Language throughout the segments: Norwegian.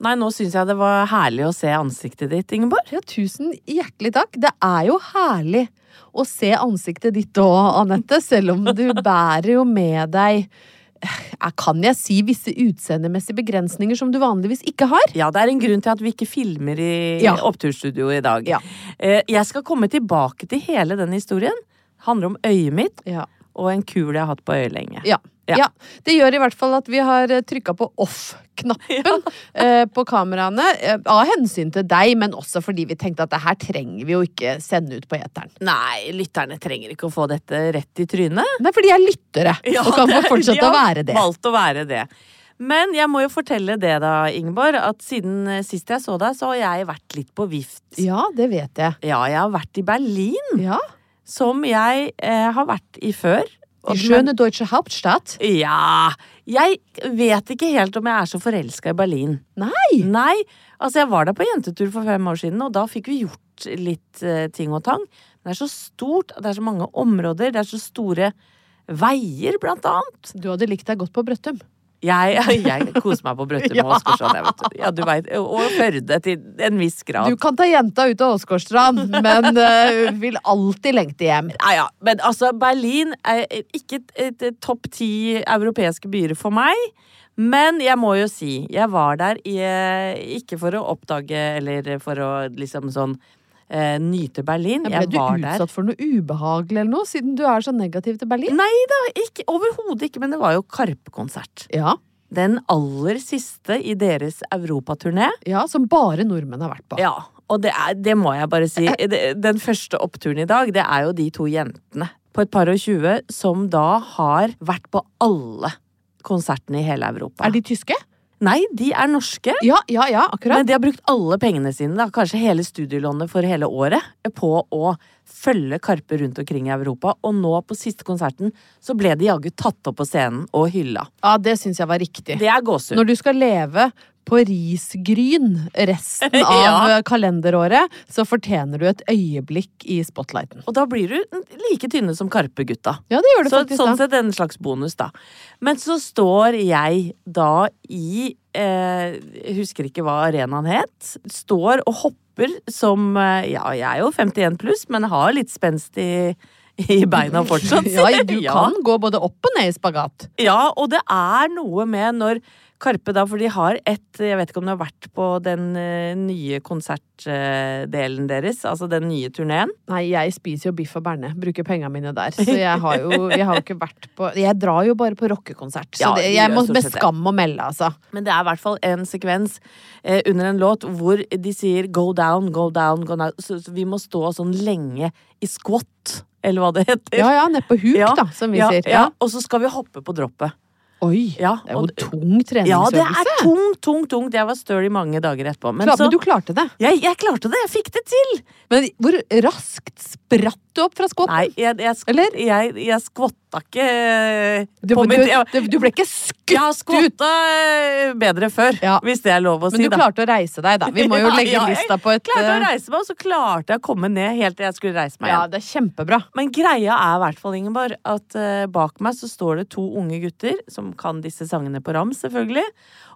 Nei, nå syns jeg det var herlig å se ansiktet ditt, Ingeborg. Ja, tusen hjertelig takk. Det er jo herlig å se ansiktet ditt òg, Anette, selv om du bærer jo med deg eh, kan jeg si visse utseendemessige begrensninger som du vanligvis ikke har? Ja, det er en grunn til at vi ikke filmer i Ja. oppturstudioet i dag. Ja. Eh, Jeg skal komme tilbake til hele den historien. Det handler om øyet mitt Ja. og en kul jeg har hatt på øyet lenge. Ja. Ja. ja. Det gjør i hvert fall at vi har trykka på off-knappen eh, på kameraene. eh, Av hensyn til deg, men også fordi vi tenkte at det her trenger vi jo ikke sende ut på eteren. Nei, lytterne trenger ikke å få dette rett i trynet. Nei, for jeg er lyttere, og kan få fortsette de å være det. Valgt å være det. Men jeg må jo fortelle det da, Ingeborg, at siden eh, sist jeg så deg, så har jeg vært litt på vift. Ja, det vet jeg. Ja, jeg har vært i Berlin, Ja. som jeg eh, har vært i før. Die schöne deutsche Hauptstadt. Ja Jeg vet ikke helt om jeg er så forelska i Berlin. Nei! Nei, altså jeg var der på jentetur for fem år siden, og da fikk vi gjort litt uh, ting og tang. Men det er så stort, det er så mange områder, det er så store veier, blant annet. Du hadde likt deg godt på Brøttum. Jeg, jeg koser meg på Brøttum Ja. og Åsgårdstrand, vet du. Ja, du vet, og Førde til en viss grad. Du kan ta jenta ut av Åsgårdstrand, men uh, vil alltid lengte hjem. Ja, ja, men altså, Berlin er ikke topp ti europeiske byer for meg. Men jeg må jo si, jeg var der i, ikke for å oppdage eller for å liksom sånn eh, nyte Berlin. Ble Jeg du der. utsatt for noe ubehagelig eller noe, siden du er så negativ til Berlin? Nei da, overhodet ikke, men det var jo Karpe-konsert. Ja, Den aller siste i deres europaturné. ja, som bare nordmenn har vært på. Ja, og det, er, det må jeg bare si. Den første oppturen i dag, det er jo de to jentene på et par og tjue som da har vært på alle konsertene i hele Europa. Er de tyske? Nei, de er norske. Ja, ja, ja, akkurat. Men de har brukt alle pengene sine, da, kanskje hele studielånet for hele året, på å følge Karpe rundt omkring i Europa. Og nå på siste konserten så ble de jaggu tatt opp på scenen og hylla. Ja, det syns jeg var riktig. Det er gåsehud. Når du skal leve på risgryn resten av Ja. kalenderåret, så fortjener du et øyeblikk i spotlighten. Og da blir du like tynne som Karpe-gutta. Ja, det gjør du Så, faktisk sånn da. sett en slags bonus, da. Men så står jeg da i eh, husker ikke hva arenaen het. Står og hopper som eh, Ja, jeg er jo 51 pluss, men har litt spenst i, i beina fortsatt. Ja, du Ja. kan gå både opp og ned i spagat. Ja, og det er noe med når Karpe da, for de har et Jeg vet ikke om du har vært på den eh, nye konsertdelen deres, altså den nye turneen? Nei, jeg spiser jo biff og berne. Bruker penga mine der. Så jeg har jo, jeg har ikke vært på Jeg drar jo bare på rockekonsert. Så det, jeg må med skam å melde, altså. Men det er i hvert fall en sekvens eh, under en låt hvor de sier 'go down, go down', go down. Så, så vi må stå sånn lenge i squat, eller hva det heter. Ja ja, ned på huk, Ja, da, som vi ja, sier. ja. Og så skal vi hoppe på droppet. Oi, Ja, det er jo og- tung treningsøvelse. Ja, det er tung, tung, tung. Jeg var støl i mange dager etterpå. Men, Klar, så, men du klarte det. jeg, jeg klarte det! Jeg fikk det til! Men hvor raskt spratt du opp fra skvotten? Nei, jeg, jeg, Eller? jeg, jeg skvotta ikke eh, Du, på mitt jeg, du, du ble ikke skutt ut! jeg har skvotta eh, bedre før, Ja. hvis det er lov å Men si. du da. klarte å reise deg, da. Vi må jo legge ja, jeg lista på et klarte å eh, reise meg, og så klarte jeg å komme ned helt til jeg skulle reise meg Ja, det er kjempebra. Men greia er i hvert fall, Ingeborg, at uh, bak meg så står det to unge gutter som kan disse sangene på rams, selvfølgelig.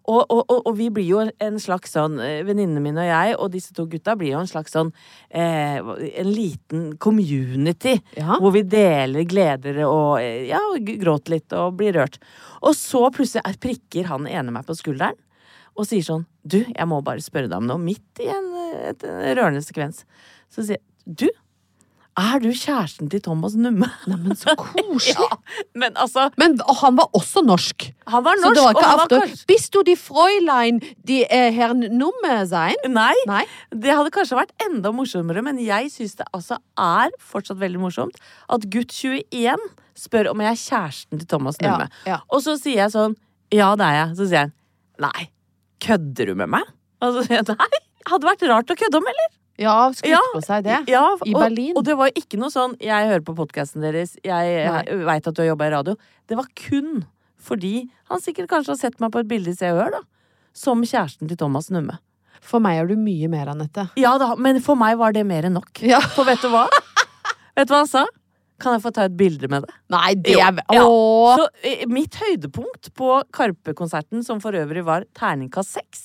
Og, og, og, og vi blir jo en slags sånn eh, Venninnene mine og jeg og disse to gutta blir jo en slags sånn eh, En liten community. Ja. Hvor vi deler gleder og eh, ja, gråter litt og blir rørt. Og så plutselig er- prikker han ene meg på skulderen og sier sånn Du, jeg må bare spørre deg om noe. Midt i en, eh, en rørende sekvens. Så sier jeg Du, er du kjæresten til Thomas Numme? Neimen, så koselig. Ja, men altså Men han var også norsk. Han var Så norsk, det var og han han var after. kanskje Bist du die Fräulein, die eh, Herrn Numme sein? Nei, Nei? det hadde kanskje vært enda morsommere, men jeg syns det altså er fortsatt veldig morsomt at gutt 21 spør om jeg er kjæresten til Thomas Ja, Numme. ja. Og så sier jeg sånn Ja, det er jeg. Så sier han nei, kødder du med meg? Og så sier jeg nei. Hadde vært rart å kødde om, eller? Ja, skutt Ja, på seg det. Ja, I og, Berlin. Og det var ikke noe sånn Jeg hører på podkasten deres, jeg veit at du har jobba i radio. Det var kun fordi han sikkert kanskje har sett meg på et bilde i Se og Hør, da. Som kjæresten til Thomas Numme. For meg er du mye mer, Anette. Ja da, men for meg var det mer enn nok. Ja. For vet du hva? vet du hva han sa? Kan jeg få ta et bilde med det? Nei, det er ja. Så eh, mitt høydepunkt på Karpe-konserten, som for øvrig var terningkast seks,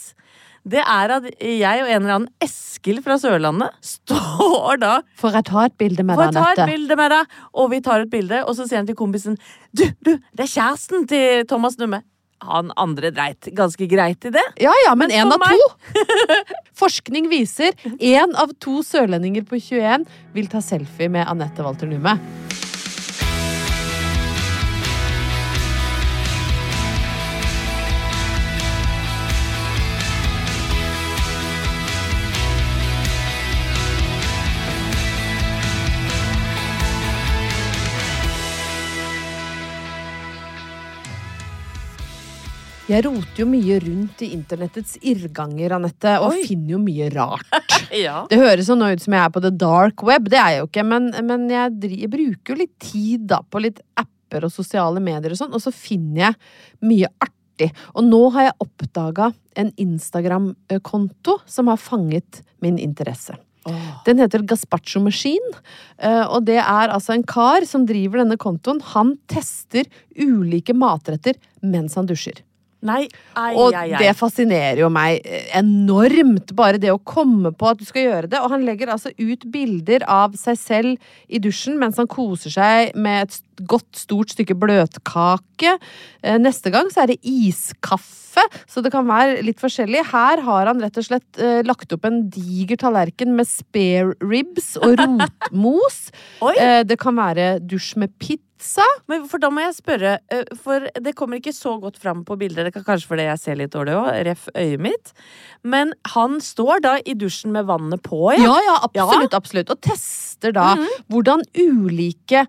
det er at jeg og en eller annen Eskil fra Sørlandet står da Får jeg ta et bilde med Får deg, jeg ta et bilde med deg? Og vi tar et bilde, og så sier han til kompisen Du, du, det er kjæresten til Thomas Numme. Han andre dreit ganske greit i det. Ja ja, men én av av to! Forskning viser én av to sørlendinger på 21 vil ta selfie med Anette Walter Numme. Jeg roter jo mye rundt i internettets irrganger, Anette, og Oi. finner jo mye rart. Ja. Det høres sånn ut som jeg er på the dark web, det er jeg jo ikke, men, men jeg, jeg bruker jo litt tid da på litt apper og sosiale medier og sånn, og så finner jeg mye artig. Og nå har jeg oppdaga en Instagram-konto som har fanget min interesse. Den heter Gazpacho Machine, eh, og det er altså en kar som driver denne kontoen. Han tester ulike matretter mens han dusjer. Nei, ai, Og ai, ai. det fascinerer jo meg eh, enormt, bare det å komme på at du skal gjøre det. Og han legger altså ut bilder av seg selv i dusjen mens han koser seg med et godt, stort stykke bløtkake. Eh, Neste gang så er det iskaffe, så det kan være litt forskjellig. Her har han rett og slett eh, lagt opp en diger tallerken med spare ribs og rotmos. Eh, det kan være dusj med pizza. men for da må jeg spørre, for det kommer ikke så godt fram på bildet. Det kan kanskje fordi jeg ser litt dårlig òg, ref øyet mitt. Men han står da i dusjen med vannet på, ja? Ja, ja, absolutt, absolutt. Og tester da hvordan ulike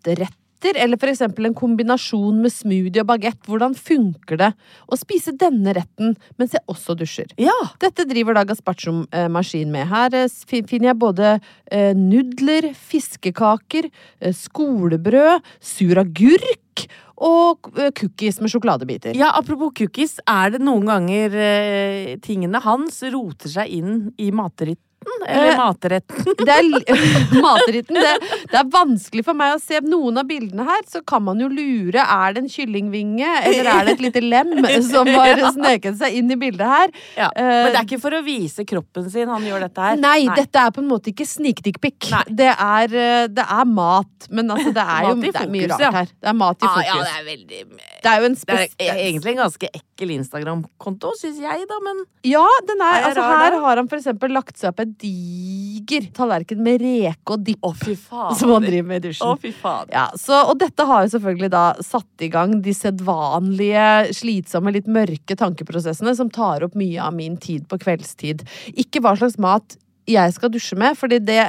matretter, eller eksempel en kombinasjon med smoothie og bagett, hvordan funker det å spise denne retten mens jeg også dusjer? Ja. Dette driver da Gazpacho-maskin med. Her eh, finner jeg både eh, nudler, fiskekaker, eh, skolebrød, sur agurk og eh, cookies med sjokoladebiter. ja, apropos cookies, er det noen ganger eh, tingene hans roter seg inn i matritten? Eller Eh, matretten? Det er matretten. Det, det er vanskelig for meg å se noen av bildene her. Så kan man jo lure. Er det en kyllingvinge, eller er det et lite lem som har sneket seg inn i bildet her? Ja. Eh, Men det er ikke for å vise kroppen sin han gjør dette her? Nei, dette er på en måte ikke snikdickpic. Nei. Det, er, eh, det er mat. Men altså, det er jo det er mye fokus, rart ja. her. Det er mat i Ah, fokus. ja, det er veldig Det er jo en Det er e- egentlig en ganske ekkel Instagram-konto, syns jeg, da, men Ja, den er, Er altså, her har han for eksempel lagt seg opp en diger tallerken med reke og dipp faen. som han driver med i dusjen. Oh. Ja, så, og dette har jo selvfølgelig da satt i gang de sedvanlige, slitsomme, litt mørke tankeprosessene som tar opp mye av min tid på kveldstid. Ikke hva slags mat jeg skal dusje med, fordi det,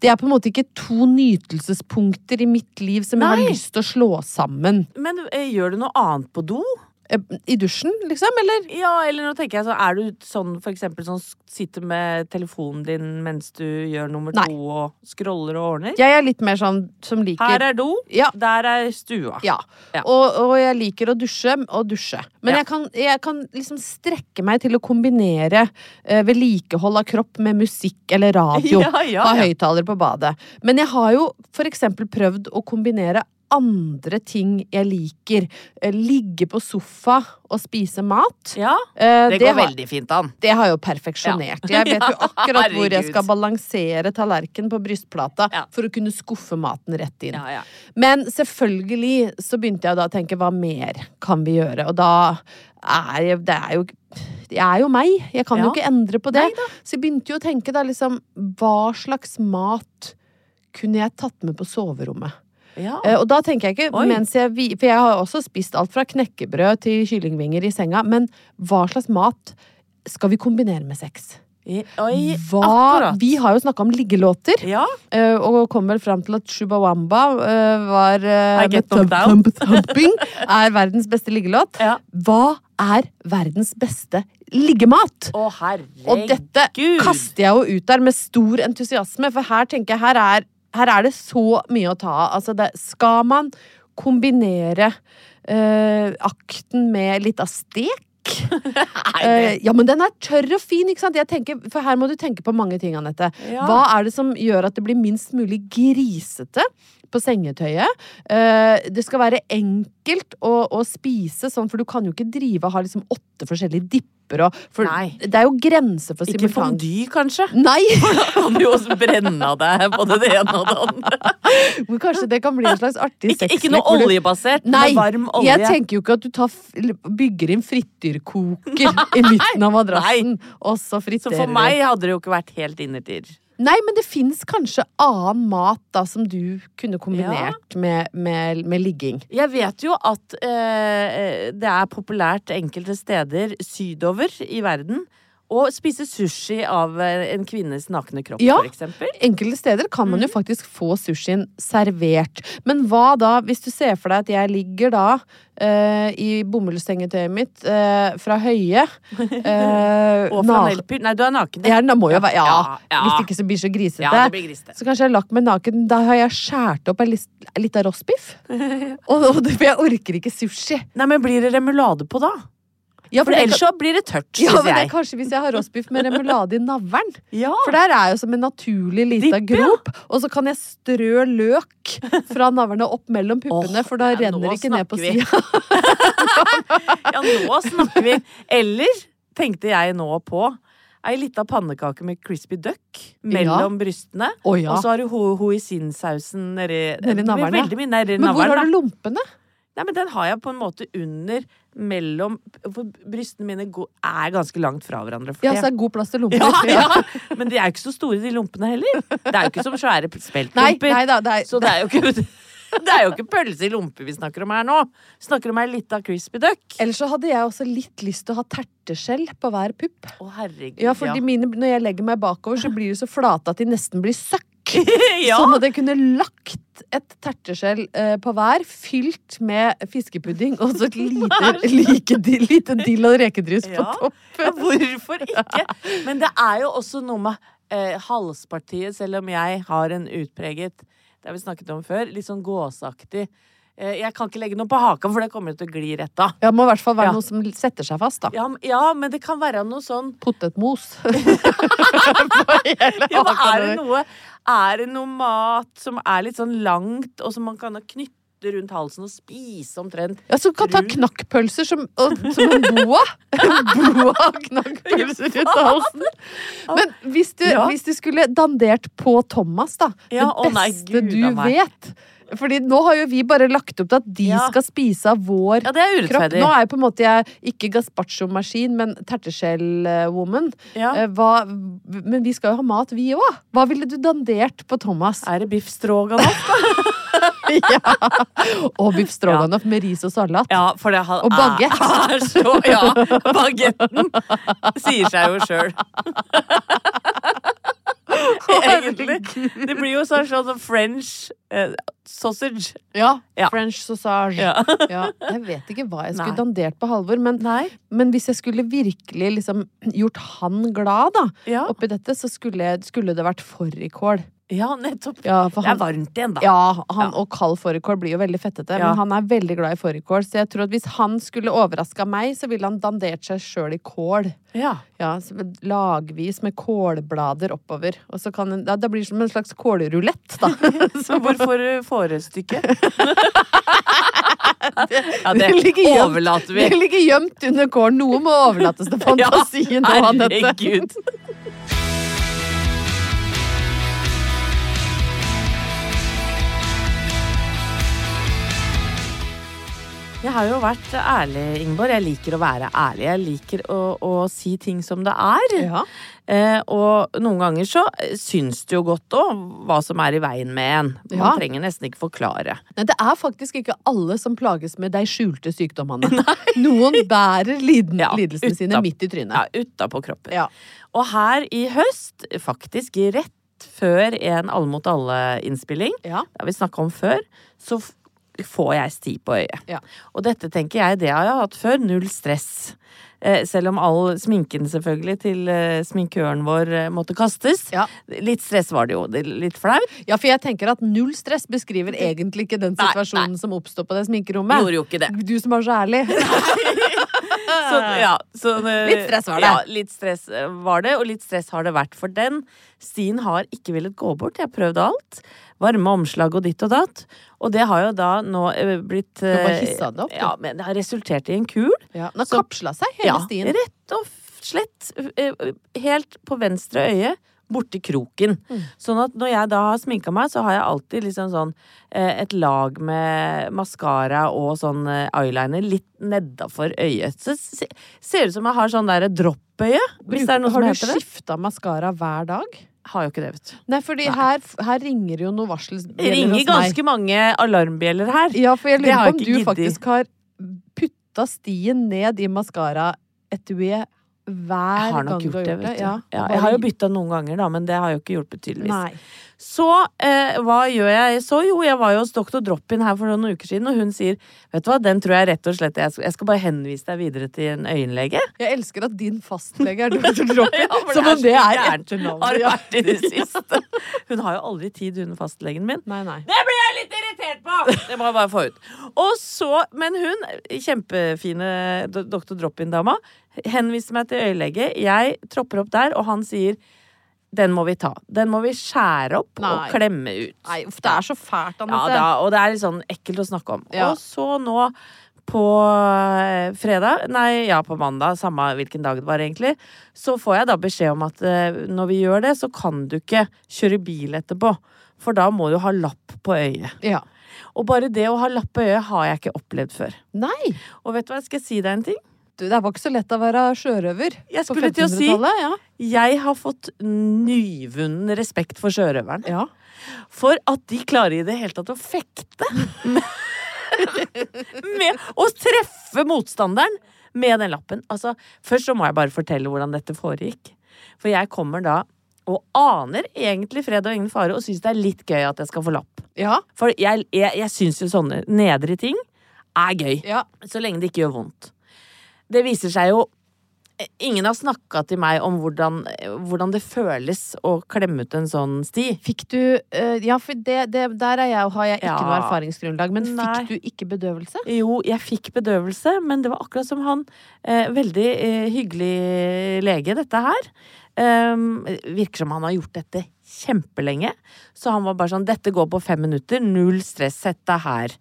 det er på en måte ikke to nytelsespunkter i mitt liv som jeg har lyst til å slå sammen. Men eh, gjør du noe annet på do? Eh, I dusjen, liksom, eller? Ja, eller nå tenker jeg så Er du sånn for eksempel sånn sitter med telefonen din mens du gjør nummer Nei. to og scroller og ordner? Jeg er litt mer sånn som liker Her er do, Ja. der er stua. Ja. Ja. Og, og jeg liker å dusje og dusje. Men Ja. jeg, kan, jeg kan liksom strekke meg til å kombinere eh, vedlikehold av kropp med musikk eller radio. Ha høyttaler på badet. Men jeg har jo for eksempel prøvd å kombinere andre ting jeg liker. Eh, Ligge på sofa og spise mat. Ja, Det, det går har, veldig fint an. det har jeg jo perfeksjonert. Jeg vet jo akkurat hvor jeg skal balansere tallerken på brystplata Ja. for å kunne skuffe maten rett inn. Ja, ja. Men selvfølgelig så begynte jeg da å tenke hva mer kan vi gjøre? Og da er jeg, det er jo jeg er jo meg. Jeg kan jo ikke endre på det. Så jeg begynte jo å tenke da liksom Hva slags mat kunne jeg tatt med på soverommet? Ja. Uh, og da tenker jeg ikke Oi. mens jeg For jeg har også spist alt fra knekkebrød til kyllingvinger i senga. Men hva slags mat skal vi kombinere med sex? Oi, Hva, vi har jo snakka om liggelåter. Ja, Eh, og kom vel fram til at Shubawamba uh, var Knocked Down. Thumping er verdens beste liggelåt. ja. Hva er verdens beste liggemat? Å, herregud. Og dette kaster jeg jo ut der med stor entusiasme, for her tenker jeg her er, her er det så mye å ta av. Altså, det, skal man kombinere eh, akten med litt av stek? Eh, ja, men den er tørr og fin, ikke sant? Jeg tenker, for her må du tenke på mange ting, Anette. Ja. Hva er det som gjør at det blir minst mulig grisete på sengetøyet? Uh, det skal være enkelt å, å spise sånn, for du kan jo ikke drive og ha liksom åtte forskjellige dipper pupper og For det er jo grenser for Ikke fondue, kanskje? Nei! Kan du jo også brenne av deg både det ene og det andre. Men kanskje det kan bli en slags artig sexlek. ikke noe du- oljebasert, Nei, men varm olje. jeg tenker jo ikke at du tar, bygger inn frityrkoker i midten av madrassen, og så Så for meg hadde det jo ikke vært helt innertier. Nei, men det fins kanskje annen mat da som du kunne kombinert med, med, med ligging. Jeg vet jo at eh, det er populært enkelte steder sydover i verden å spise sushi av eh, en kvinnes nakne kropp, Ja. eksempel. Enkelte steder kan Mm. man jo faktisk få sushien servert. Men hva da, hvis du ser for deg at jeg ligger da uh, i bomullsengetøyet mitt uh, fra høye uh, Og flanellpynt. Nei, du er naken. Ja, må jo være Ja, Ja, ja. hvis ikke så blir så grisete. Ja, det blir grisete. Så kanskje jeg har lagt meg naken. Da har jeg skåret opp en av rostbiff. og, og jeg orker ikke sushi. Nei, men blir det remulade på da? Ja, For for ellers kan- så blir det tørt, ja, syns men det er kanskje hvis jeg har rostbiff med remulade i navlen. Ja. For der er jo som en naturlig lita ja. grop. Og så kan jeg strø løk fra navlene opp mellom puppene, oh, for da ja, renner det ikke ned på sida. ja, nå snakker vi. Eller tenkte jeg nå på ei lita pannekake med crispy duck mellom brystene. Oh, ja. Og så har du ho hoisinsausen nedi navlen, ja. Men hvor har du lompene? Nei, men den har jeg på en måte under mellom For brystene mine er ganske langt fra hverandre. Ja, det- så er det god plass til lomper. ja, ja. Men de er jo ikke så store, de lompene heller. Det er jo ikke som svære Nei, speltlomper. nei da, det er, Så det er jo ikke Det er jo ikke pølse i lompe vi snakker om her nå. Vi snakker om ei lita crispy duck. Ellers så hadde jeg også litt lyst til å ha terteskjell på hver pupp. Å, herregud. Ja, fordi mine, når jeg legger meg bakover, så blir de så flate at de nesten blir søkk. ja. Sånn at jeg kunne lagt et terteskjell eh, på hver, fylt med fiskepudding og så et lite, like, lite dill og rekedrys på Ja. på toppen. hvorfor ikke? Men det er jo også noe med eh, halspartiet, selv om jeg har en utpreget Det har vi snakket om før. Litt sånn gåseaktig. Eh, jeg kan ikke legge noe på haka, for det kommer til å gli rett av. Ja, det må i hvert fall være Ja. noe som setter seg fast, da. Ja, ja, men det kan være noe sånn Potetmos. ja, men er, det noe, er det noe mat som er litt sånn langt, og som man kan knytte rundt halsen og spise omtrent? Ja, Som kan ta knakkpølser som, som en boa. Boa knakkpølser rundt halsen. Men hvis du, Ja. hvis du skulle dandert på Thomas, da. Ja, det beste nei, Gud du vet. Fordi nå har jo vi bare lagt opp til at de Ja. skal spise av vår Ja, det er kropp. Nå er jo på en måte jeg ikke gazpacho-maskin, men terteskjell-woman. Ja. Eh, Men vi skal jo ha mat, vi òg. Hva ville du dandert på Thomas? Er det biff stroganoff? ja. Og biff stroganoff med ris og salat. Ja, for det han Og bagett. er så Ja, bagetten sier seg jo sjøl. Egentlig. Det blir jo sånn, sånn french eh, sausage. Ja, Ja. French sausage. Ja. Ja, jeg vet ikke hva jeg skulle Nei. dandert på Halvor, men, men hvis jeg skulle virkelig liksom gjort han glad da, oppi dette, så skulle, skulle det vært fårikål. ja, nettopp. Ja, for Det er varmt igjen, da. ja, han og kald fårikål blir jo veldig fettete, men han er veldig glad i fårikål, så jeg tror at hvis han skulle overraska meg, så ville han dandert seg sjøl i kål. Ja. Ja, så lagvis med kålblader oppover. Og så kan ja, det blir som en slags kålrulett, da. Så hvorfor forestykket. ja, det Det gjemt. overlater vi. Det ligger gjemt under kålen. Noe må overlates til fantasien. Ja, herregud. Jeg har jo vært ærlig, Ingeborg. Jeg liker å være ærlig. Jeg liker å, å si ting som det er. Ja. Eh, og noen ganger så syns det jo godt òg hva som er i veien med en. Man Ja. trenger nesten ikke forklare. Nei, det er faktisk ikke alle som plages med de skjulte sykdommene. Noen bærer liden, Ja, lidelsene sine midt i trynet. Ja, utapå kroppen. Ja. Og her i høst, faktisk rett før en Alle mot alle-innspilling, Ja. det har vi snakka om før, så får jeg sti på øyet. Ja. Og dette tenker jeg, det har jeg hatt før. Null stress. Eh, selv om all sminken selvfølgelig til eh, sminkøren vår eh, måtte kastes. Ja. Litt stress var det jo. Det, litt flaut. ja, for jeg tenker at null stress beskriver egentlig ikke den Nei, situasjonen som oppstår på det sminkerommet. Gjorde jo ikke det. Du som er så ærlig. Så, ja, så, Litt stress var det. Ja, litt stress eh, var det, og litt stress har det vært. For den stien har ikke villet gå bort. Jeg har prøvd alt. Varme omslag og ditt og datt. Og det har jo da nå eh, blitt Du bare eh, hissa den opp, du. Ja, men det har resultert i en kul. Ja. Den har kapsla seg, hele Ja, stien. rett og slett. Helt på venstre øye. Borti kroken. Mm. Sånn at når jeg da har sminka meg, så har jeg alltid liksom sånn eh, et lag med maskara og sånn eh, eyeliner litt nedafor øyet. Så det ser ut som jeg har sånn derre droppøye, hvis det er noe har som du heter det. skifta maskara hver dag? Har jo ikke det, vet du. Nei, fordi her, her ringer jo noe varsel Det ringer ganske mange alarmbjeller her. Ja, for jeg lurer på om du giddig. faktisk har putta stien ned i maskaraetuiet hver gang du har gjort det. du. Ja, Ja, jeg har jo bytta noen ganger, da, men det har jo ikke hjulpet, tydeligvis. Nei. Så eh, hva gjør jeg så? Jo, jeg var jo hos doktor Drop-in her for noen uker siden, og hun sier vet du hva, den tror jeg rett og slett Jeg skal, jeg skal bare henvise deg videre til en øyenlege. Jeg elsker at din fastlege er doktor Drop-in, Ja, som om det er gærent. Har det Ja. vært i det siste. Hun har jo aldri tid, hun fastlegen min. Nei, nei. Det blir jeg litt irritert på! Det må jeg bare få ut. Og så, Men hun, kjempefine doktor Drop-in-dama, henviser meg til øyelege. Jeg tropper opp der, og han sier den må vi ta. Den må vi skjære opp Nei. og klemme ut. Nei, uff, det er så fælt, Ja, Anette. da, og det er litt sånn ekkelt å snakke om. Ja. Og så nå på eh, fredag, nei, ja, på mandag, samme hvilken dag det var egentlig, så får jeg da beskjed om at eh, når vi gjør det, så kan du ikke kjøre bil etterpå. For da må du ha lapp på øyet. Ja. Og bare det å ha lapp på øyet har jeg ikke opplevd før. Nei! Og vet du hva, jeg skal si deg en ting? Du, det var ikke så lett å være sjørøver Jeg på skulle til å si Ja. jeg har fått nyvunnen respekt for sjørøveren. ja. For at de klarer i det hele tatt å fekte med å treffe motstanderen med den lappen. Altså, først så må jeg bare fortelle hvordan dette foregikk. For jeg kommer da og aner egentlig fred og ingen fare og syns det er litt gøy at jeg skal få lapp. Ja. For jeg, jeg, jeg syns jo sånne nedre ting er gøy. ja. Så lenge det ikke gjør vondt. Det viser seg jo Ingen har snakka til meg om hvordan, hvordan det føles å klemme ut en sånn sti. Fikk du uh, Ja, for det, det, der er jeg, har jeg ikke Ja. noe erfaringsgrunnlag. Men Nei. fikk du ikke bedøvelse? Jo, jeg fikk bedøvelse, men det var akkurat som han. uh, veldig uh, hyggelig lege, dette her. Um, virker som han har gjort dette kjempelenge. Så han var bare sånn 'Dette går på fem minutter. Null stress. Sett deg her'.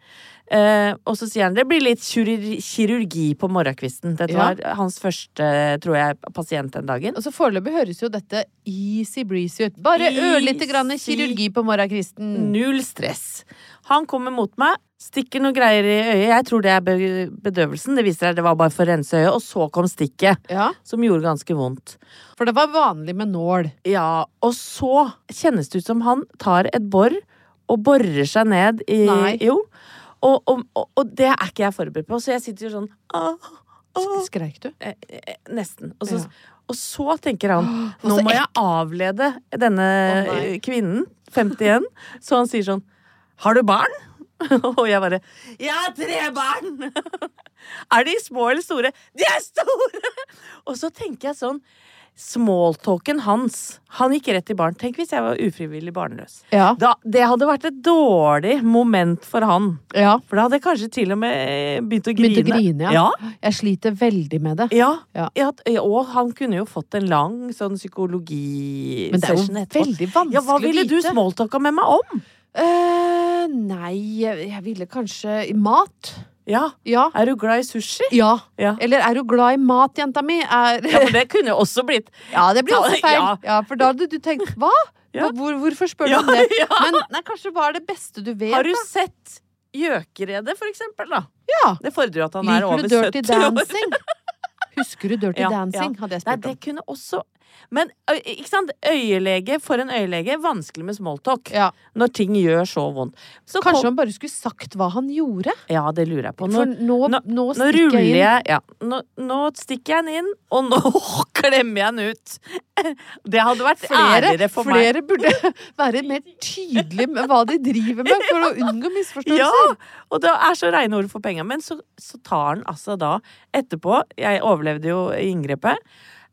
Eh, og så sier han det blir litt kirurgi, kirurgi på morgenkvisten. Dette Ja. var hans første, tror jeg, pasient den dagen. Og så Foreløpig høres jo dette easy breezy ut. Bare ørlite grann kirurgi på morgenkvisten. Null stress. Han kommer mot meg, stikker noen greier i øyet. Jeg tror det er bedøvelsen. Det viser seg det var bare for å rense øyet. Og så kom stikket, Ja, som gjorde ganske vondt. For det var vanlig med nål. Ja, og så kjennes det ut som han tar et bor og borer seg ned i Nei. Jo. Og, og, og, og det er ikke jeg forberedt på, så jeg sitter jo sånn Skreik du? eh, eh, Nesten. Og så, Ja. og så tenker han nå må jeg avlede denne oh, kvinnen, 51, så han sier sånn Har du barn? Og jeg bare Jeg har tre barn! er de små eller store? De er store! Og så tenker jeg sånn Smalltalken hans. Han gikk rett til barn. Tenk hvis jeg var ufrivillig barnløs. Ja. Da, det hadde vært et dårlig moment for han. ja. For da hadde jeg kanskje til og med eh, begynt å grine. Begynt å grine, ja. ja. Jeg sliter veldig med det. Ja, og han kunne jo fått en lang sånn Men det er jo veldig vanskelig Ja, hva ville du vite. smalltalka med meg om? Uh, nei, jeg ville kanskje Mat? Ja, Ja. er du glad i sushi? Ja. Ja. Eller er du glad i mat, jenta mi? Er... Ja, for det kunne jo også blitt Ja, det blir også feil. Ja. Ja, For da hadde du tenkt hva? Ja. Hvor, hvorfor spør du Ja, om det? Men nei, kanskje hva er det beste du vet? Har du da? sett Gjøkeredet, for eksempel, da? Ja. Det fordrer jo at han er Liker over du Dirty 70 år. Dancing? Husker du Dirty Ja, Dancing? Hadde jeg Nei, spurt det kunne også Men ikke sant? øyelege for en øyelege, vanskelig med smalltalk. Ja. Når ting gjør så vondt. Så Kanskje kom, han bare skulle sagt hva han gjorde? Ja, det lurer jeg på. Nå, nå, nå, nå stikker jeg inn. jeg Ja, nå, stikker jeg den inn, og nå klemmer jeg den ut. Det hadde vært Flere, ærligere for meg. flere burde være mer tydelige med hva de driver med, for å unngå misforståelser. Ja! Og det er så reine ord for penga. Men så, så tar han altså da etterpå Jeg overlevde jo inngrepet.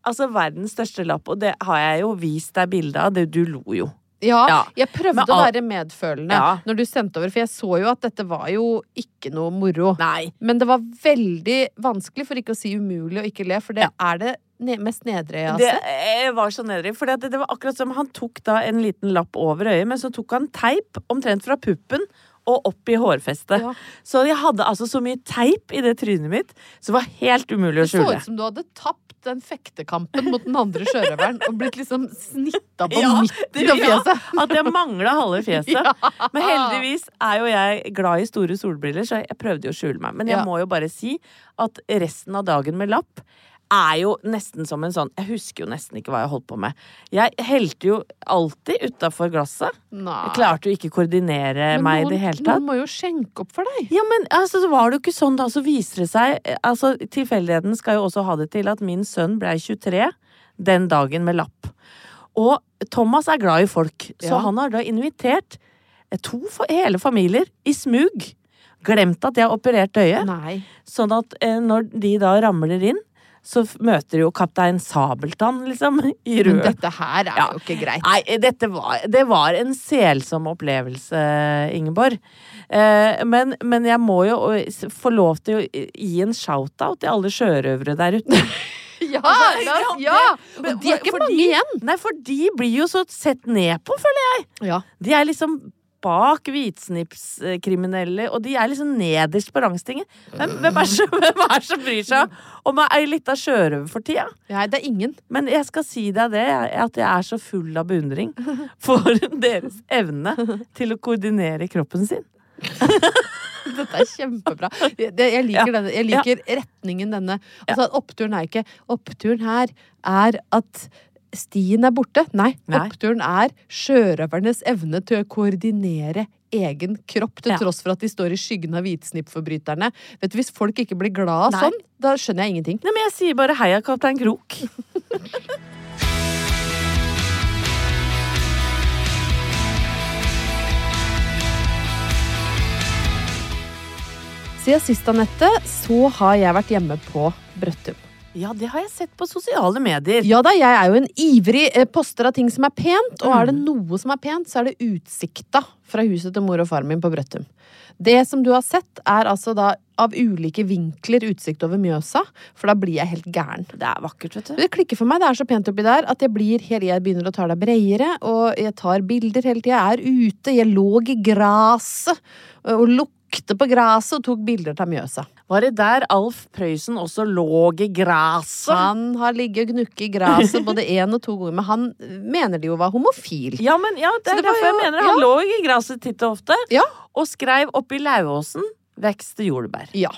Altså verdens største lapp, og det har jeg jo vist deg bilde av. Det, du lo jo. Ja, Ja. jeg prøvde Men å være medfølende Ja. når du sendte over, for jeg så jo at dette var jo ikke noe moro. Nei. Men det var veldig vanskelig, for ikke å si umulig, å ikke le, for det er det mest nedre jeg har sett. Det var så nedre. For det, det var akkurat som han tok da en liten lapp over øyet, men så tok han teip omtrent fra puppen og opp i hårfestet. Ja. Så jeg hadde altså så mye teip i det trynet mitt, så det var helt umulig å skjule. Det så ut som du hadde tapt den fektekampen mot den andre sjørøveren og blitt liksom snitta på Ja, midten av ja, at jeg mangla halve fjeset. Men heldigvis er jo jeg glad i store solbriller, så jeg prøvde jo å skjule meg. Men jeg Ja. må jo bare si at resten av dagen med lapp er jo nesten som en sånn Jeg husker jo nesten ikke hva jeg holdt på med. Jeg helte jo alltid utafor glasset. Nei. Jeg klarte jo ikke å koordinere Men meg i det hele tatt. Noen må jo skjenke opp for deg. Ja, men altså, så var det jo ikke sånn da, så viser det seg Altså, tilfeldigheten skal jo også ha det til at min sønn blei 23 den dagen med lapp. Og Thomas er glad i folk, så Ja. han har da invitert to hele familier i smug. Glemt at jeg har operert øyet. Nei. Sånn at eh, når de da ramler inn, så møter jo kaptein Sabeltann, liksom, i Men dette her er Ja. jo ikke greit. Nei, dette var, det var en selsom opplevelse, Ingeborg. Eh, men, men jeg må jo få lov til å gi en shout-out til alle sjørøvere der ute. Ja, Altså, ja, Og de er ikke mange igjen. Nei, for de blir jo så sett ned på, føler jeg. Ja. De er liksom bak hvitsnipskriminelle, og de er liksom nederst på rangstingen. Hvem, hvem, er, så, hvem er som bryr seg om ei lita sjørøver for tida? Nei, det er ingen. Men jeg skal si deg det, at jeg er så full av beundring for deres evne til å koordinere kroppen sin. Dette er kjempebra. Jeg liker, denne, jeg liker retningen denne. Altså, oppturen er ikke Oppturen her er at stien er borte. Nei, Nei. oppturen er sjørøvernes evne til å koordinere egen kropp, til Ja. tross for at de står i skyggen av hvitsnippforbryterne. Vet du, Hvis folk ikke blir glad av sånn, da skjønner jeg ingenting. Nei, men jeg sier bare heia, kaptein Krok. Siden sist, Anette, så har jeg vært hjemme på Brøttum. Ja, det har jeg sett på sosiale medier. Ja da, jeg er jo en ivrig eh, poster av ting som er pent, og er det noe som er pent, så er det utsikta fra huset til mor og far min på Brøttum. Det som du har sett, er altså da av ulike vinkler utsikt over Mjøsa, for da blir jeg helt gæren. Det er vakkert, vet du. Det klikker for meg, det er så pent oppi der at jeg blir hele, jeg begynner å ta det bredere, og jeg tar bilder hele tida. Jeg er ute, jeg lå i gresset og lukte på gresset og tok bilder av Mjøsa. Var det der Alf Prøysen også lå i gresset? Han har ligget og gnukket i gresset både én og to ganger, men han mener de jo var homofil. Ja, men ja, det er det derfor jeg mener han lå i gresset titt og ofte. Ja. Og skrev oppi Lauvåsen vekst jordbær. Ja,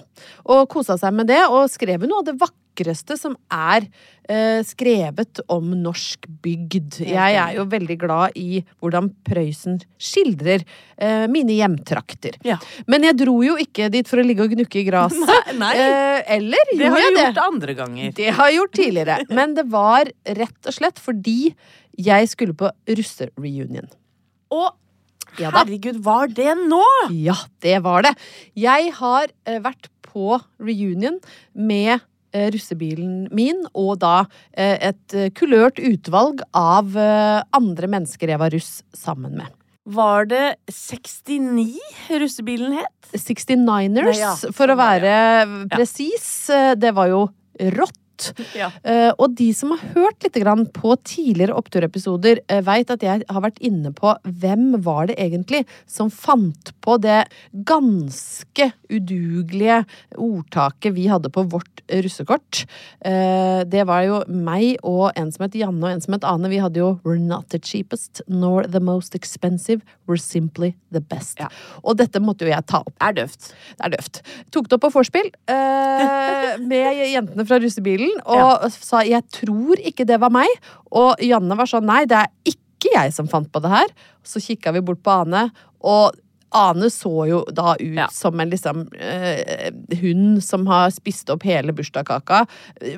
og kosa seg med det, og skrev noe av det vakreste som er eh, skrevet om norsk bygd. Jeg er jo veldig glad i hvordan Prøysen skildrer eh, mine hjemtrakter. Ja. Men jeg dro jo ikke dit for å ligge og gnukke i gresset. Eh, eller Det har jeg det? gjort andre ganger. Det har jeg gjort tidligere. Men det var rett og slett fordi jeg skulle på russereunion. Og Ja herregud, var det nå? Ja, det var det. Jeg har uh, vært på reunion med uh, russebilen min, og da uh, et kulørt utvalg av andre mennesker jeg var russ sammen med. Var det 69 russebilen het? 69ers, Nei, ja, for å være ja. presis. Det var jo rått. Ja. Uh, og de som har hørt litt grann på tidligere oppturepisoder, uh, veit at jeg har vært inne på hvem var det egentlig som fant på det ganske udugelige ordtaket vi hadde på vårt russekort. Uh, det var jo meg og en som het Janne og en som het Ane. Vi hadde jo We're not the cheapest nor the most expensive. We're simply the best. Ja. Og dette måtte jo jeg ta opp. Det Er døvt. Det er døvt. Tok det opp på vorspiel uh, med jentene fra russebilen og sa 'jeg tror ikke det var meg'. Og Janne var sånn 'nei, det er ikke jeg som fant på det her'. Så kikka vi bort på Ane, og Ane så jo da ut Ja. som en liksom eh, hund som har spist opp hele bursdagskaka.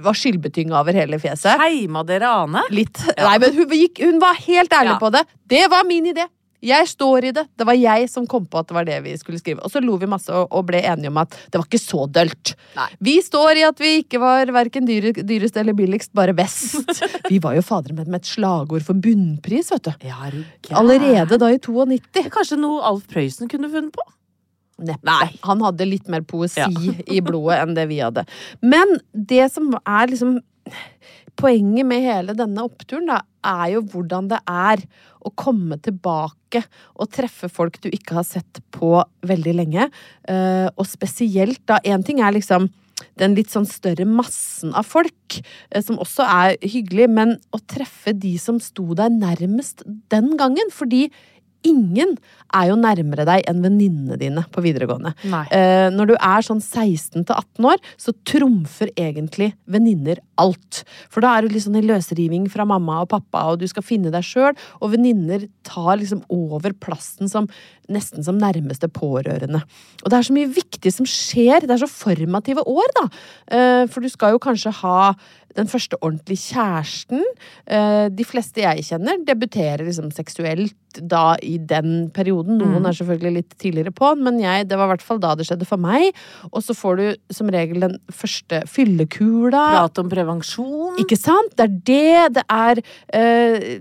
Var skyldbetynga over hele fjeset. Heima dere Ane? Litt. Nei, men hun, hun var helt ærlig Ja. på det. Det var min idé. Jeg står i det. Det var jeg som kom på at det var det vi skulle skrive. Og så lo vi masse og, ble enige om at det var ikke så dølt. Nei. Vi står i at vi ikke var verken dyre, dyrest eller billigst, bare best. Vi var jo fader med, med et slagord for bunnpris, vet du. Ja, er? Allerede da i 92. Er Kanskje noe Alf Prøysen kunne funnet på? Neppe. Nei. Han hadde litt mer poesi Ja. i blodet enn det vi hadde. Men det som er liksom Poenget med hele denne oppturen da, er jo hvordan det er å komme tilbake og treffe folk du ikke har sett på veldig lenge. Eh, og spesielt da Én ting er liksom den litt sånn større massen av folk, eh, som også er hyggelig, men å treffe de som sto deg nærmest den gangen. Fordi ingen er jo nærmere deg enn venninnene dine på videregående. Eh, når du er sånn 16 til 18 år, så trumfer egentlig venninner alt. For da er du litt sånn i løsriving fra mamma og pappa, og du skal finne deg sjøl, og venninner tar liksom over plassen som nesten som nærmeste pårørende. Og det er så mye viktig som skjer. Det er så formative år, da. Eh, for du skal jo kanskje ha den første ordentlige kjæresten. Eh, de fleste jeg kjenner, debuterer liksom seksuelt da i den perioden. Noen Mm. er selvfølgelig litt tidligere på, men jeg, det var i hvert fall da det skjedde for meg. Og så får du som regel den første fyllekula. Prat om prevensjon. Ikke sant? Det er det. Det er eh,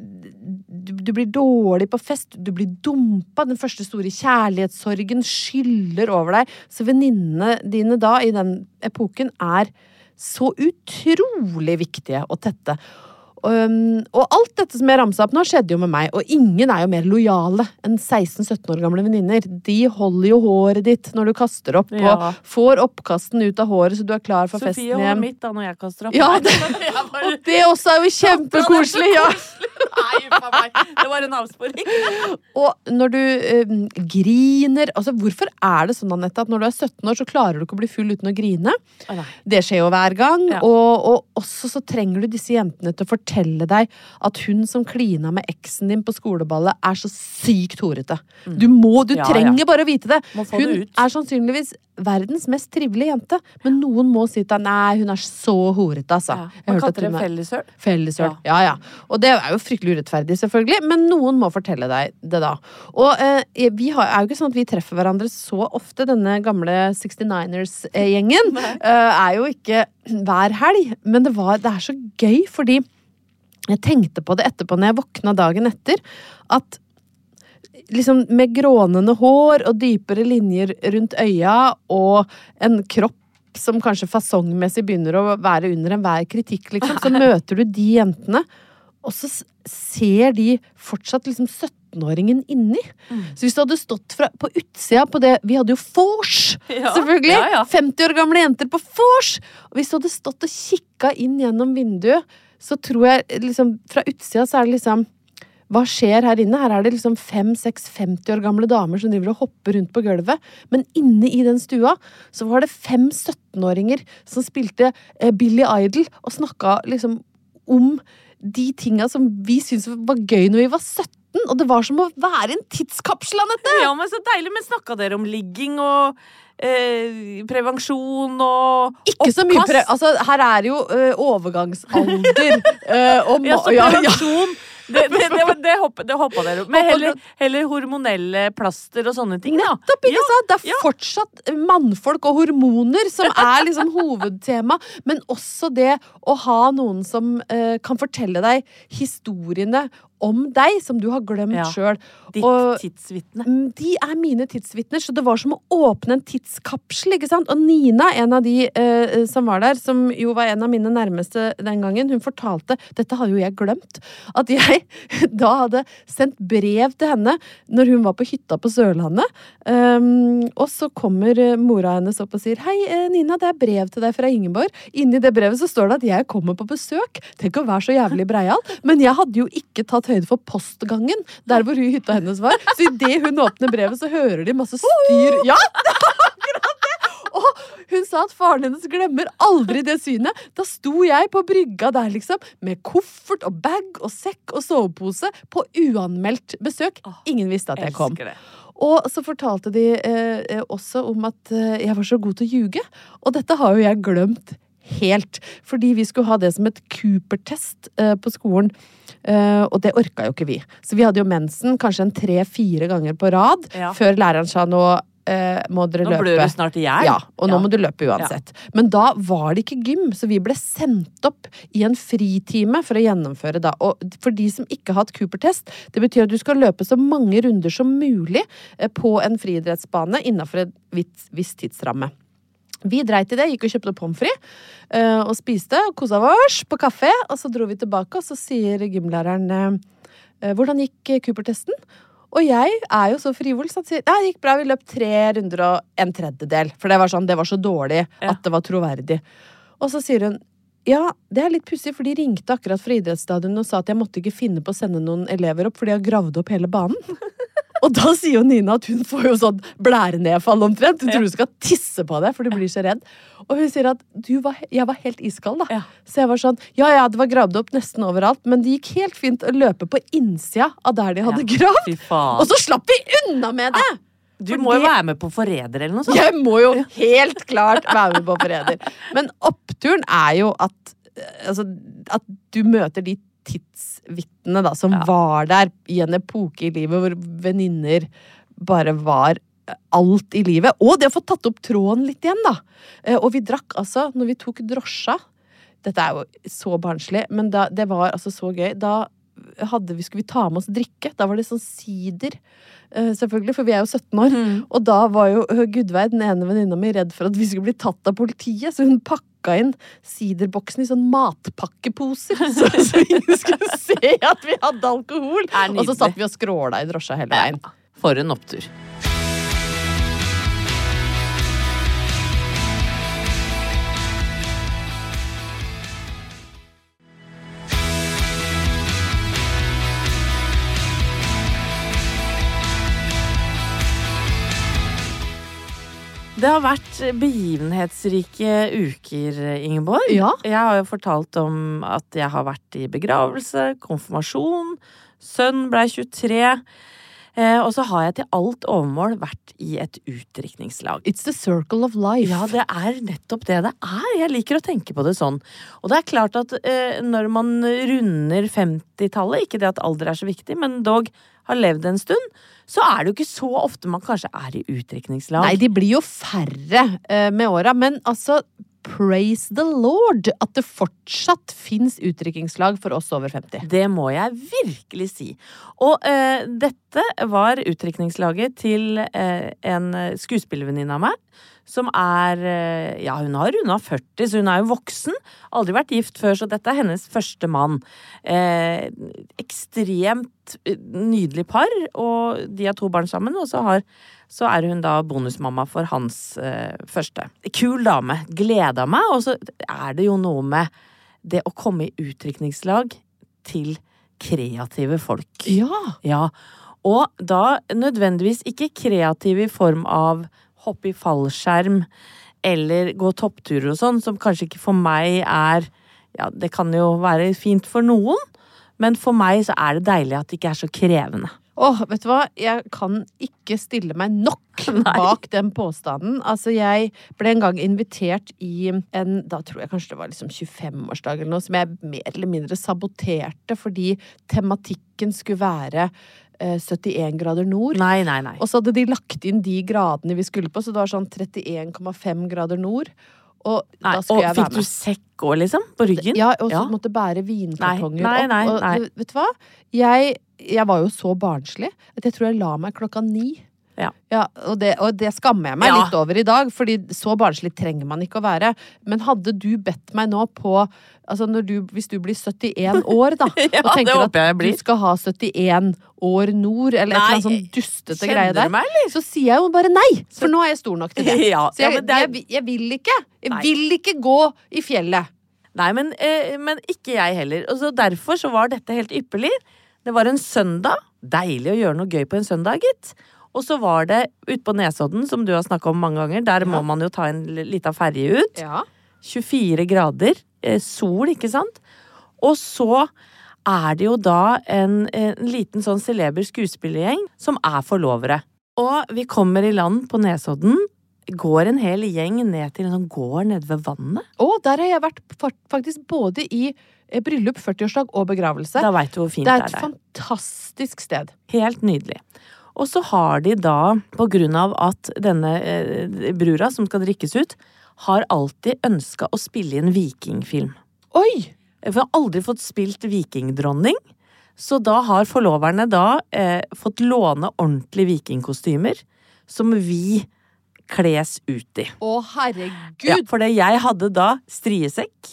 du, du blir dårlig på fest, du blir dumpa. Den første store kjærlighetssorgen skyller over deg. Så venninnene dine da, i den epoken, er så utrolig viktige og tette. Um, og alt dette som jeg ramsa opp nå, skjedde jo med meg. Og ingen er jo mer lojale enn 16-17 år gamle venninner. De holder jo håret ditt når du kaster opp, Ja. og får oppkasten ut av håret så du er klar for Sofie festen holder hjem. mitt da når jeg kaster opp. Ja, det- bare, Og det også er jo kjempekoselig! Ja. Nei, uff meg. Det var en avsporing. Og når du eh, griner altså Hvorfor er det sånn, Anette, at når du er 17 år, så klarer du ikke å bli full uten å grine? Nei. Det skjer jo hver gang. Ja. Og, og også så trenger du disse jentene til å fortelle deg at hun som klina med eksen din på skoleballet, er så sykt horete. Du må, du. Ja, trenger ja. bare å vite det. Hun det er sannsynligvis verdens mest trivelige jente, men noen må si til deg nei, hun er så horete, altså. Ja. Man kaller det fellesøl. Fellesøl. Ja. ja, Og det er jo fryktelig urettferdig, selvfølgelig, men noen må fortelle deg det da. Og eh, vi har, er jo ikke sånn at vi treffer hverandre så ofte, denne gamle 69ers-gjengen. eh, er jo ikke hver helg, men det, var, det er så gøy, fordi jeg tenkte på det etterpå når jeg våkna dagen etter, at liksom med grånende hår og dypere linjer rundt øya og en kropp som kanskje fasongmessig begynner å være under enhver kritikk, liksom, så møter du de jentene, og så ser de fortsatt liksom 17-åringen inni. Så hvis du hadde stått fra, på utsida på det Vi hadde jo vors! Ja, Selvfølgelig! ja, ja. 50 år gamle jenter på vors! Hvis du hadde stått og kikka inn gjennom vinduet, så tror jeg liksom Fra utsida så er det liksom hva skjer her inne? Her er det liksom fem-seks 50 år gamle damer som driver og hopper rundt på gulvet. Men inne i den stua så var det fem 17-åringer som spilte eh, Billy Idol og snakka liksom om de tinga som vi syntes var gøy når vi var 17. Og det var som å være en tidskapsel, Anette! Ja, men så deilig. Men snakka dere om ligging og eh, prevensjon og Ikke så mye pre... Altså, her er jo ø, overgangsalder. uh, og Ja, så prevensjon ja, ja. Det, det, det, det, hoppa, det hoppa dere Men heller, heller hormonelle plaster og sånne ting, da. Nettopp, ikke sant? Det er ja. fortsatt mannfolk og hormoner som er liksom hovedtema. Men også det å ha noen som ø, kan fortelle deg historiene om deg, som du har glemt Ja. sjøl. Ditt tidsvitne. Mm, De er mine tidsvitner, så det var som å åpne en tidskapsel. ikke sant? Og Nina, en av de eh, som var der, som jo var en av mine nærmeste den gangen, hun fortalte Dette hadde jo jeg glemt. At jeg da hadde sendt brev til henne når hun var på hytta på Sørlandet. Um, og så kommer eh, mora hennes opp og sier Hei, eh, Nina, det er brev til deg fra Ingeborg. Inni det brevet så står det at jeg kommer på besøk. Tenk å være så jævlig breial. Men jeg hadde jo ikke tatt høyde for postgangen der hvor hun hytta hennes var. Så idet hun åpner brevet, så hører de masse styr. Ja! det var akkurat det! Og hun sa at faren hennes glemmer aldri det synet. Da sto jeg på brygga der, liksom, med koffert og bag og sekk og sovepose på uanmeldt besøk. Ingen visste at jeg kom. Og så fortalte de eh, eh, også om at eh, jeg var så god til å ljuge. Og dette har jo jeg glemt helt. Fordi vi skulle ha det som et Cooper-test eh, på skolen. Eh, og det orka jo ikke vi. Så vi hadde jo mensen kanskje en tre-fire ganger på rad Ja. før læreren sa nå eh, må dere Nå løpe. blør du snart i hjel. Ja, og nå Ja. må du løpe uansett. Men da var det ikke gym, så vi ble sendt opp i en fritime for å gjennomføre da. Og for de som ikke har hatt Cooper-test, det betyr at du skal løpe så mange runder som mulig på en friidrettsbane innafor en viss tidsramme. Vi dreit i det, gikk og kjøpte pommes frites eh, og spiste og kosa oss på kafé. Og så dro vi tilbake, og så sier gymlæreren eh, hvordan gikk eh, Cooper-testen? Og jeg er jo så frivol, så han sier ja, det gikk bra, vi løp tre runder og en tredjedel. For det var sånn, det var så dårlig Ja. at det var troverdig. Og så sier hun ja, det er litt pussig, for de ringte akkurat fra idrettsstadionet og sa at jeg måtte ikke finne på å sende noen elever opp, for de har gravd opp hele banen. Og da sier jo Nina at hun får jo sånn blærenedfall omtrent. Hun tror du skal tisse på deg, for du blir så redd. Og hun sier at du var, jeg var helt iskald, da. Ja. Så jeg var sånn Ja ja, det var gravd opp nesten overalt, men det gikk helt fint å løpe på innsida av der de hadde gravd. Og så slapp vi unna med det! du Fordi, må jo være med på Forræder eller noe sånt. Jeg må jo helt klart være med på Forræder. Men oppturen er jo at eh, Altså, at du møter de tidsvitnene da, som Ja. var der i en epoke i livet hvor venninner bare var alt i livet. Og det å få tatt opp tråden litt igjen, da. Eh, Og vi drakk altså, når vi tok drosja Dette er jo så barnslig, men da, det var altså så gøy. Da hadde vi, skulle vi ta med oss drikke. Da var det sånn sider, eh, selvfølgelig, for vi er jo 17 år. Mm. Og da var jo ø, Gudveig, den ene venninna mi, redd for at vi skulle bli tatt av politiet, så hun pakka inn siderboksen i sånn matpakkeposer, så, så ingen skulle se at vi hadde alkohol. Og så satt vi og skråla i drosja hele veien. For en opptur. Det har vært begivenhetsrike uker, Ingeborg. Ja. Jeg har jo fortalt om at jeg har vært i begravelse, konfirmasjon, sønn blei 23. Eh, og så har jeg til alt overmål vært i et utdrikningslag. It's the circle of life. Ja, det er nettopp det det er. Jeg liker å tenke på det sånn. Og det er klart at eh, når man runder 50-tallet, ikke det at alder er så viktig, men dog har levd en stund, så er det jo ikke så ofte man kanskje er i utdrikningslag. Nei, de blir jo færre eh, med åra, men altså Praise the Lord at det fortsatt fins utdrikningslag for oss over 50. Det må jeg virkelig si. Og eh, dette var utdrikningslaget til eh, en skuespillervenninne av meg. Som er eh, Ja, hun har runda 40, så hun er jo voksen. Aldri vært gift før, så dette er hennes første mann. Eh, ekstremt eh, nydelig par, og de har to barn sammen. Og så, har, så er hun da bonusmamma for hans eh, første. Kul dame. Gleda meg. Og så er det jo noe med det å komme i utdrikningslag til kreative folk. Ja. Ja. Og da nødvendigvis ikke kreative i form av hoppe i fallskjerm eller gå toppturer og sånn, som kanskje ikke for meg er Ja, det kan jo være fint for noen, men for meg så er det deilig at det ikke er så krevende. Åh, vet du hva? Jeg kan ikke stille meg nok bak den påstanden. Altså, jeg ble en gang invitert i en Da tror jeg kanskje det var liksom 25-årsdag eller noe, som jeg mer eller mindre saboterte fordi tematikken skulle være eh, 71 grader nord. Nei, nei, nei. Og så hadde de lagt inn de gradene vi skulle på, så det var sånn 31,5 grader nord. Og nei. Og fikk du sekk òg, liksom? På ryggen? Ja, og så Ja. måtte bære vinkartonger Nei, nei, opp. Og vet du hva? Jeg, jeg var jo så barnslig at jeg tror jeg la meg klokka ni. Ja. og, det, og det skammer jeg meg Ja. litt over i dag, fordi så barnslig trenger man ikke å være. Men hadde du bedt meg nå på Altså når du, hvis du blir 71 år, da, Ja, og tenker at du skal ha 71 år nord, eller et eller annet sånn dustete greie der, meg, så sier jeg jo bare nei! For nå er jeg stor nok til det. Ja, Så jeg, ja, men det er- jeg, jeg vil ikke. Jeg Nei. vil ikke gå i fjellet. Nei, men, eh, men ikke jeg heller. Og så derfor så var dette helt ypperlig. Det var en søndag. Deilig å gjøre noe gøy på en søndag, gitt. Og så var det ute på Nesodden, som du har snakka om mange ganger. Der må man jo ta en lita ferje ut. Ja. 24 grader. Eh, sol, ikke sant? Og så er det jo da en, en liten sånn celeber skuespillergjeng som er forlovere. Og vi kommer i land på Nesodden. går en hel gjeng ned til en sånn gård nede ved vannet. Og der har jeg vært faktisk både i eh, bryllup, 40-årsdag og begravelse. Da vet du hvor fint Det det er et er fantastisk sted. Helt nydelig. Og så har de da, på grunn av at denne eh, brura som skal drikkes ut, har alltid ønska å spille inn vikingfilm. Oi! Vi har aldri fått spilt vikingdronning. Så da har forloverne da eh, fått låne ordentlige vikingkostymer som vi kles ut i. Å, herregud! Ja, for det jeg hadde da striesekk,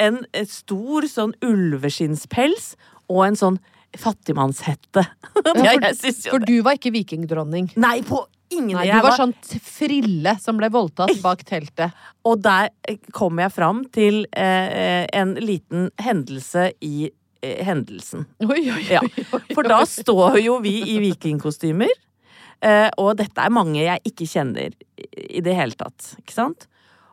en eh, stor sånn ulveskinnspels og en sånn fattigmannshette. ja, jeg jo For du var ikke vikingdronning. Nei, på ingen Nei, du var sånn frille som ble voldtatt bak teltet. Og der kommer kom jeg fram til eh, en liten hendelse i eh, hendelsen. Oi, oi, oi, ja. For da står jo vi i vikingkostymer, eh, og dette er mange jeg ikke kjenner i- det hele tatt. Ikke sant?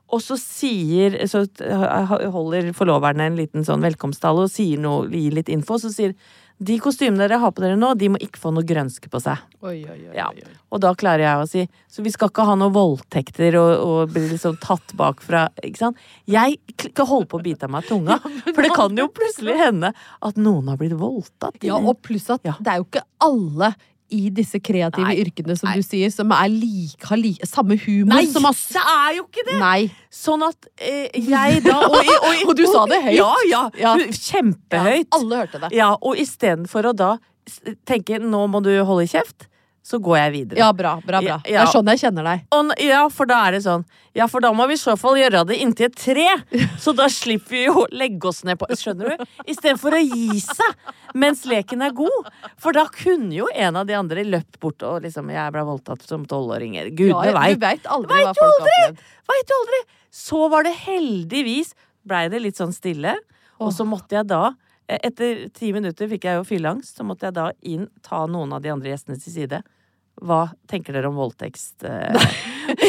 Og så sier Så eh, holder forloverne en liten sånn velkomsttale og sier noe, gir litt info. Så sier de kostymene dere har på dere nå, de må ikke få noe grønske på seg. Oi, oi, oi, Ja. Og da klarer jeg å si Så vi skal ikke ha noen voldtekter og, og bli liksom tatt bakfra. Ikke sant? Jeg kan holde på å bite av meg tunga, for det kan jo plutselig hende at noen har blitt voldtatt. Ja, og pluss at det er jo ikke alle i disse kreative Nei, yrkene som nei. du sier, som er like, har like, samme humor Nei, som oss. det er jo ikke det! Nei. Sånn at eh, jeg da og, og, Og du sa det høyt. Ja, ja. Ja. Kjempehøyt. Alle hørte det. Ja, og istedenfor å da tenke 'nå må du holde kjeft', så går jeg videre. Ja, bra, bra, bra. Ja, Det er sånn jeg kjenner deg. Og, ja, for da er det sånn Ja, for da må vi i så fall gjøre det inntil et tre. Så da slipper vi jo å legge oss ned på Skjønner du? Istedenfor å gi seg mens leken er god. For da kunne jo en av de andre løpt bort og liksom Jeg ble voldtatt som tolvåringer. Gudene Ja, veit. Du veit aldri Vet hva folk folk har opplevd. Veit du aldri! Så var det heldigvis Blei det litt sånn stille. Og så måtte jeg da eh, Etter ti minutter fikk jeg jo fylleangst. Så måtte jeg da inn, ta noen av de andre gjestene til side. Hva tenker dere om voldtekst? eh?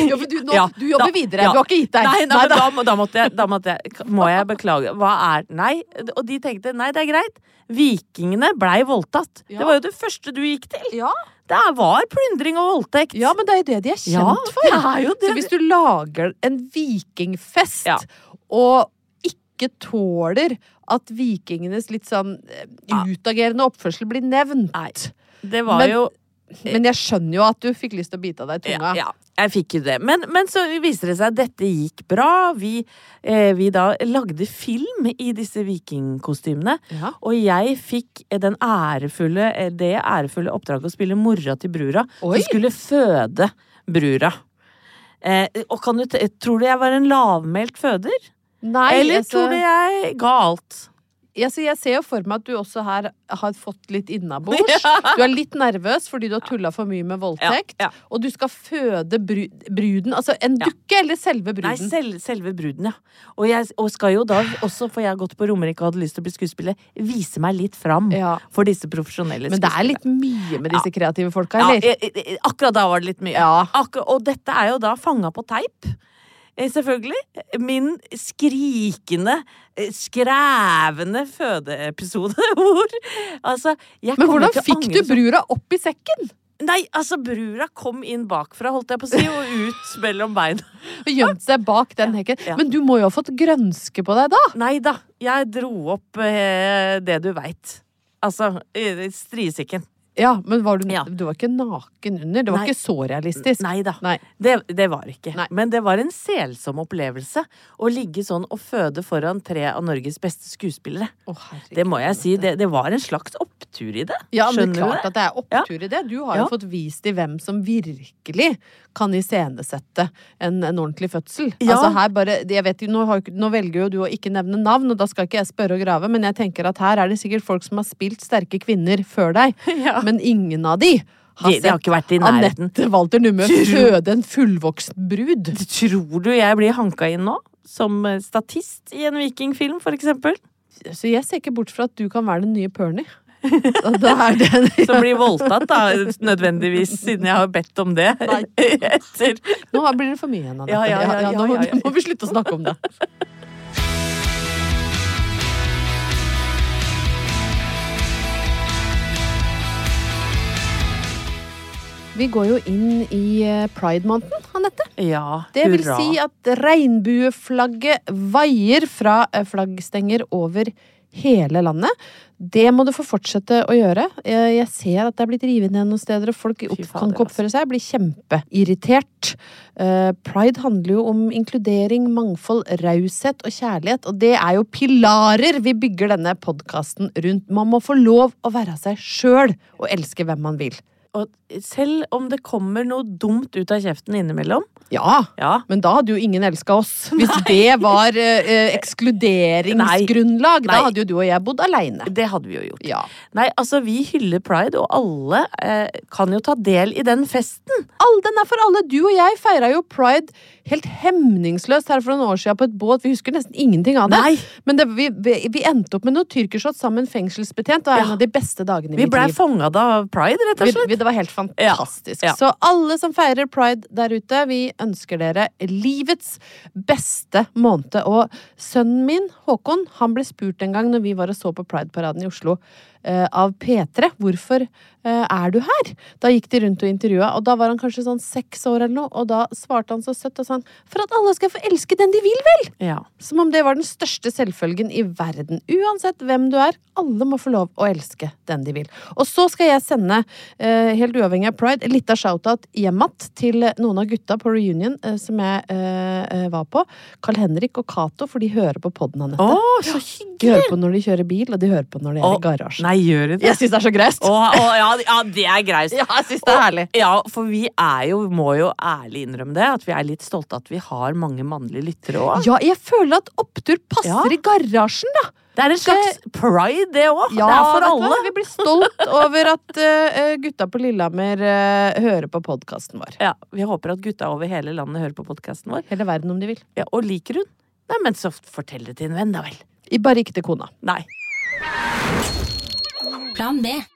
Ja, for du, nå, Ja, du jobber da- videre. ja. Du har ikke gitt deg. Nei, nei, nei da. da, da, måtte jeg, da måtte jeg Må jeg beklage. Hva er Nei. Og de tenkte nei, det er greit. Vikingene blei voldtatt. Ja. Det var jo det første du gikk til. Ja. Det var plyndring og voldtekt. ja, men det er jo det de er kjent for. det er. Så hvis du lager en vikingfest, og ikke tåler at vikingenes litt sånn eh, utagerende oppførsel blir nevnt Nei. Det var Men- jo Men jeg skjønner jo at du fikk lyst til å bite av deg i ja, tunga. ja, jeg fikk jo det. Men, men så viser det seg at dette gikk bra. Vi, eh, vi da lagde film i disse vikingkostymene. Ja. Og jeg fikk eh, den ærefulle, eh, det ærefulle oppdraget å spille mora til brura, Oi. som skulle føde brura. Eh, og kan du tror du jeg var en lavmælt føder? Nei, Eller altså, tror du jeg ga alt? Altså, jeg ser jo for meg at du også her har fått litt innabords. Du er litt nervøs fordi du har tulla for mye med voldtekt. Ja, ja. Og du skal føde bru bruden. Altså en Ja. dukke eller selve Nei, bruden? selv, selve bruden, ja. Og jeg og skal jo da også, for jeg har gått på Romerike og hadde lyst til å bli skuespiller, vise meg litt fram Ja. for disse profesjonelle Men det er litt mye med disse kreative folka, Ja, eller? eh, eh, akkurat da var det litt mye. Ja. Akkur og dette er jo da fanga på teip. Eh, Selvfølgelig. Min skrikende, skrævende skrevende fødeepisode hvor Altså, Men hvordan fikk du brura opp i sekken? Nei, altså, brura kom inn bakfra, holdt jeg på å si, og ut mellom beina. Og gjemt seg bak den hekken. Ja. Men du må jo ha fått grønske på deg, da? Nei da, jeg dro opp eh, det du veit. Altså, eh, striesekken. Ja, men var du, Ja. du var ikke naken under? Det var Nei. ikke så realistisk? Nei da. Nei. Det, det var ikke. Nei. Men det var en selsom opplevelse å ligge sånn og føde foran tre av Norges beste skuespillere. Oh. Det må jeg si. Det, det var en slags opptur i det. Ja, men det er du klart det? at det er opptur i det. Du har jo fått vist i hvem som virkelig kan iscenesette en, en ordentlig fødsel. Ja. Altså her bare, jeg vet, jo, nå, har, nå velger jo du å ikke nevne navn, og da skal ikke jeg spørre og grave, men jeg tenker at her er det sikkert folk som har spilt sterke kvinner før deg, Ja. Men ingen av de har De, de har ikke vært i nærheten. Anette Walter Numme føde en fullvoksen brud. Tror du jeg blir hanka inn nå? Som eh, statist i en vikingfilm, for eksempel? Så jeg ser ikke bort fra at du kan være den nye Pernie. Er Som blir voldtatt, da, nødvendigvis, siden jeg har bedt om det. Nå blir det for mye igjen, Anette. Ja, ja, ja, nå må vi slutte å snakke om det. Vi går jo inn i eh, pride-måneden, Anette. Ja, Det vil si at regnbueflagget vaier fra eh, flaggstenger over hele landet. Det må du få fortsette å gjøre. Jeg jeg ser at det er blitt revet ned noen steder, og folk opp, kan ikke oppføre seg. Jeg blir kjempeirritert. Eh, Pride handler jo om inkludering, mangfold, raushet og kjærlighet, og det er jo pilarer vi bygger denne podkasten rundt. Man må få lov å være seg sjøl og elske hvem man vil. Og selv om det kommer noe dumt ut av kjeften innimellom Ja, Ja, Men da hadde jo ingen elska oss. Hvis det var eh, ekskluderingsgrunnlag, Nei. da hadde jo du og jeg bodd aleine. det hadde vi jo gjort. Ja. Nei, altså, vi hyller pride, og alle eh, kan jo ta del i den festen. All, den er for alle. Du og jeg feira jo pride helt hemningsløst her for noen år siden på et båt. Vi husker nesten ingenting av det. Nei. Men det, vi, vi, vi endte opp med noe tyrkershot sammen fengselsbetjent. Det var en av de beste dagene i Vi mitt blei liv. fanga av pride, rett og Vi, slett. vi, det var helt fantastisk. Ja. Så alle som feirer pride der ute, vi ønsker dere livets beste måned. Og sønnen min, Håkon, han ble spurt en gang når vi var og så på Pride-paraden i Oslo av P3 hvorfor eh, er du her? Da gikk de rundt og intervjua, og da var han kanskje sånn seks år eller noe, og da svarte han så søtt og sånn for at alle skal få elske den de vil, vel! Ja. Som om det var den største selvfølgen i verden. Uansett hvem du er, alle må få lov å elske den de vil. Og så skal jeg sende, eh, helt uavhengig av pride, en lita shout-out hjem igjen til noen av gutta på reunion eh, som jeg eh, eh, var på. Carl Henrik og Cato, for de hører på podden, Anette. Oh, så hyggelig. De hører på når de kjører bil, og de hører på når de er oh, i garasjen. Nei, gjør det? Jeg syns det er så graust! Ja, ja, det er greist Ja, jeg synes det er herlig. Ja, for vi er jo, må jo ærlig innrømme det, at vi er litt stolte at vi har mange mannlige lyttere òg. Ja, jeg føler at opptur passer Ja. i garasjen, da. Det er en slags pride, det òg. Ja, det er for hva? alle. Vi blir stolt over at uh, gutta på Lillehammer uh, hører på podkasten vår. Ja, Vi håper at gutta over hele landet hører på podkasten vår. Hele verden, om de vil. Ja, og liker hun? Nei, men så fortell det til en venn, da vel. I- Bare ikke til kona. Nei. Plan B.